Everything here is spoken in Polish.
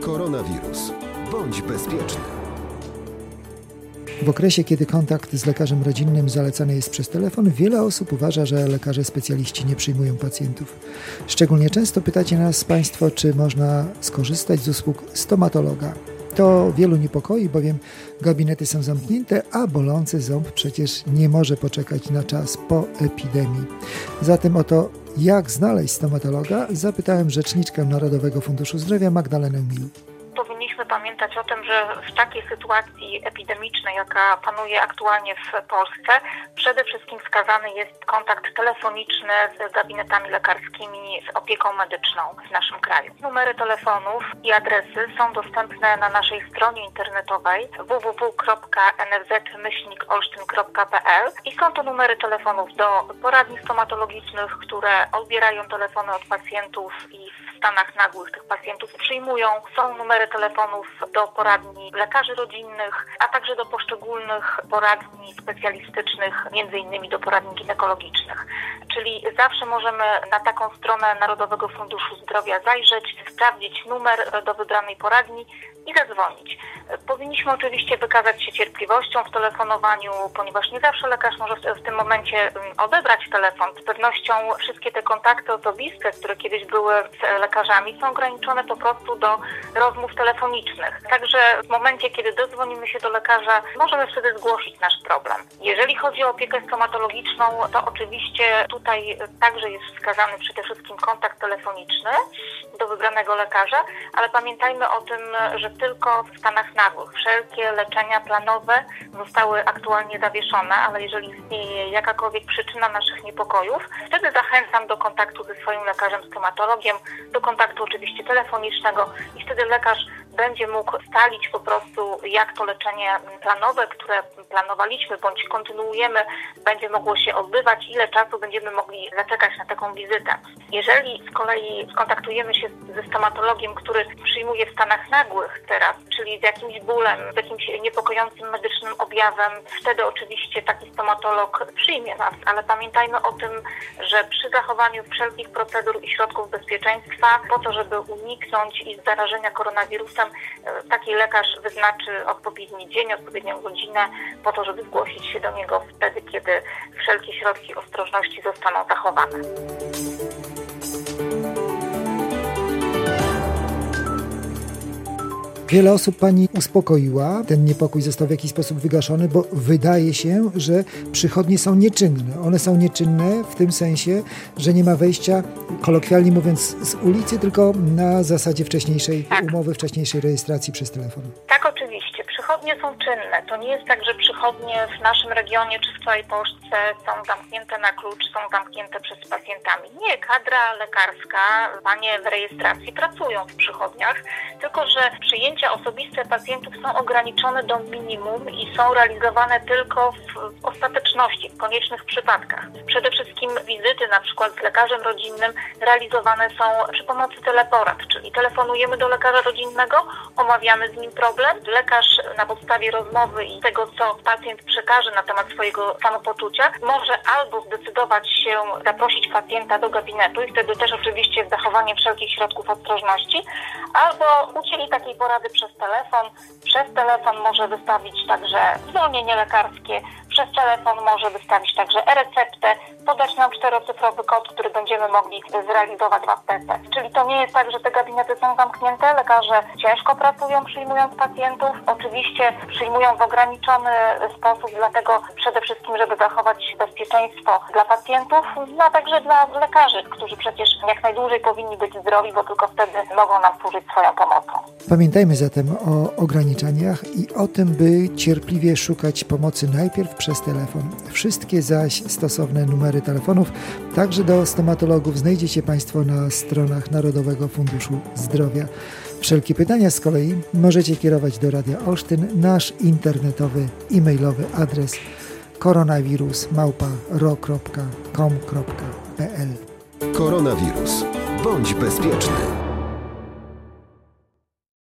Koronawirus. Bądź bezpieczny. W okresie, kiedy kontakt z lekarzem rodzinnym zalecany jest przez telefon, wiele osób uważa, że lekarze specjaliści nie przyjmują pacjentów. Szczególnie często pytacie nas Państwo, czy można skorzystać z usług stomatologa. To wielu niepokoi, bowiem gabinety są zamknięte, a bolący ząb przecież nie może poczekać na czas po epidemii. Zatem oto jak znaleźć stomatologa, zapytałem rzeczniczkę Narodowego Funduszu Zdrowia Magdalenę Mil pamiętać o tym, że w takiej sytuacji epidemicznej, jaka panuje aktualnie w Polsce, przede wszystkim wskazany jest kontakt telefoniczny z gabinetami lekarskimi, z opieką medyczną w naszym kraju. Numery telefonów i adresy są dostępne na naszej stronie internetowej www.nfz-olsztyn.pl i są to numery telefonów do poradni stomatologicznych, które odbierają telefony od pacjentów i w stanach nagłych tych pacjentów przyjmują. Są numery telefonów do poradni lekarzy rodzinnych, a także do poszczególnych poradni specjalistycznych, między innymi do poradni ginekologicznych. Czyli zawsze możemy na taką stronę Narodowego Funduszu Zdrowia zajrzeć, sprawdzić numer do wybranej poradni i zadzwonić. Powinniśmy oczywiście wykazać się cierpliwością w telefonowaniu, ponieważ nie zawsze lekarz może w tym momencie mm, odebrać telefon. Z pewnością wszystkie te kontakty osobiste, które kiedyś były z lekarzami, są ograniczone po prostu do rozmów telefonicznych. Także w momencie, kiedy dodzwonimy się do lekarza, możemy wtedy zgłosić nasz problem. Jeżeli chodzi o opiekę stomatologiczną, to oczywiście tutaj także jest wskazany przede wszystkim kontakt telefoniczny do wybranego lekarza, ale pamiętajmy o tym, że tylko w stanach nagłych. Wszelkie leczenia planowe zostały aktualnie zawieszone, ale jeżeli istnieje jakakolwiek przyczyna naszych niepokojów, wtedy zachęcam do kontaktu ze swoim lekarzem stomatologiem, do kontaktu oczywiście telefonicznego i wtedy lekarz będzie mógł stalić po prostu, jak to leczenie planowe, które planowaliśmy bądź kontynuujemy, będzie mogło się odbywać, ile czasu będziemy mogli zaczekać na taką wizytę. Jeżeli z kolei skontaktujemy się ze stomatologiem, który przyjmuje w stanach nagłych teraz, czyli z jakimś bólem, z jakimś niepokojącym medycznym objawem, wtedy oczywiście taki stomatolog przyjmie nas, ale pamiętajmy o tym, że przy zachowaniu wszelkich procedur i środków bezpieczeństwa, po to, żeby uniknąć i zarażenia koronawirusem, E, taki lekarz wyznaczy odpowiedni dzień, odpowiednią godzinę po to, żeby zgłosić się do niego wtedy, kiedy wszelkie środki ostrożności zostaną zachowane. Wiele osób pani uspokoiła, ten niepokój został w jakiś sposób wygaszony, bo wydaje się, że przychodnie są nieczynne. One są nieczynne w tym sensie, że nie ma wejścia, kolokwialnie mówiąc, z ulicy, tylko na zasadzie wcześniejszej tak. umowy, wcześniejszej rejestracji przez telefon. Tak. Przychodnie są czynne. To nie jest tak, że przychodnie w naszym regionie czy w całej Polsce są zamknięte na klucz, są zamknięte przez pacjentami. Nie, kadra lekarska, panie w rejestracji pracują w przychodniach, tylko że przyjęcie zdjęcia osobiste pacjentów są ograniczone do minimum i są realizowane tylko w ostateczności, w koniecznych przypadkach. Przede wszystkim wizyty na przykład z lekarzem rodzinnym realizowane są przy pomocy teleporad, czyli telefonujemy do lekarza rodzinnego, omawiamy z nim problem. Lekarz na podstawie rozmowy i tego, co pacjent przekaże na temat swojego samopoczucia, może albo zdecydować się zaprosić pacjenta do gabinetu i wtedy też oczywiście z zachowaniem wszelkich środków ostrożności, albo udzieli takiej porady przez telefon. Przez telefon może wystawić także zwolnienie lekarskie, przez telefon może wystawić także e-receptę, podać nam czterocyfrowy kod, który będziemy mogli zrealizować w aptece. Czyli to nie jest tak, że te gabinety są zamknięte, lekarze ciężko pracują przyjmując pacjentów, oczywiście przyjmują w ograniczony sposób, dlatego przede wszystkim, żeby zachować bezpieczeństwo dla pacjentów, no a także dla lekarzy, którzy przecież jak najdłużej powinni być zdrowi, bo tylko wtedy mogą nam służyć swoją pomocą. Pamiętajmy zatem o ograniczeniach i o tym, by cierpliwie szukać pomocy najpierw przez telefon. Wszystkie zaś stosowne numery telefonów, także do stomatologów, znajdziecie Państwo na stronach Narodowego Funduszu Zdrowia. Wszelkie pytania z kolei możecie kierować do Radia Olsztyn. Nasz internetowy e-mailowy adres koronawirus.ro.com.pl Koronawirus. Bądź bezpieczny.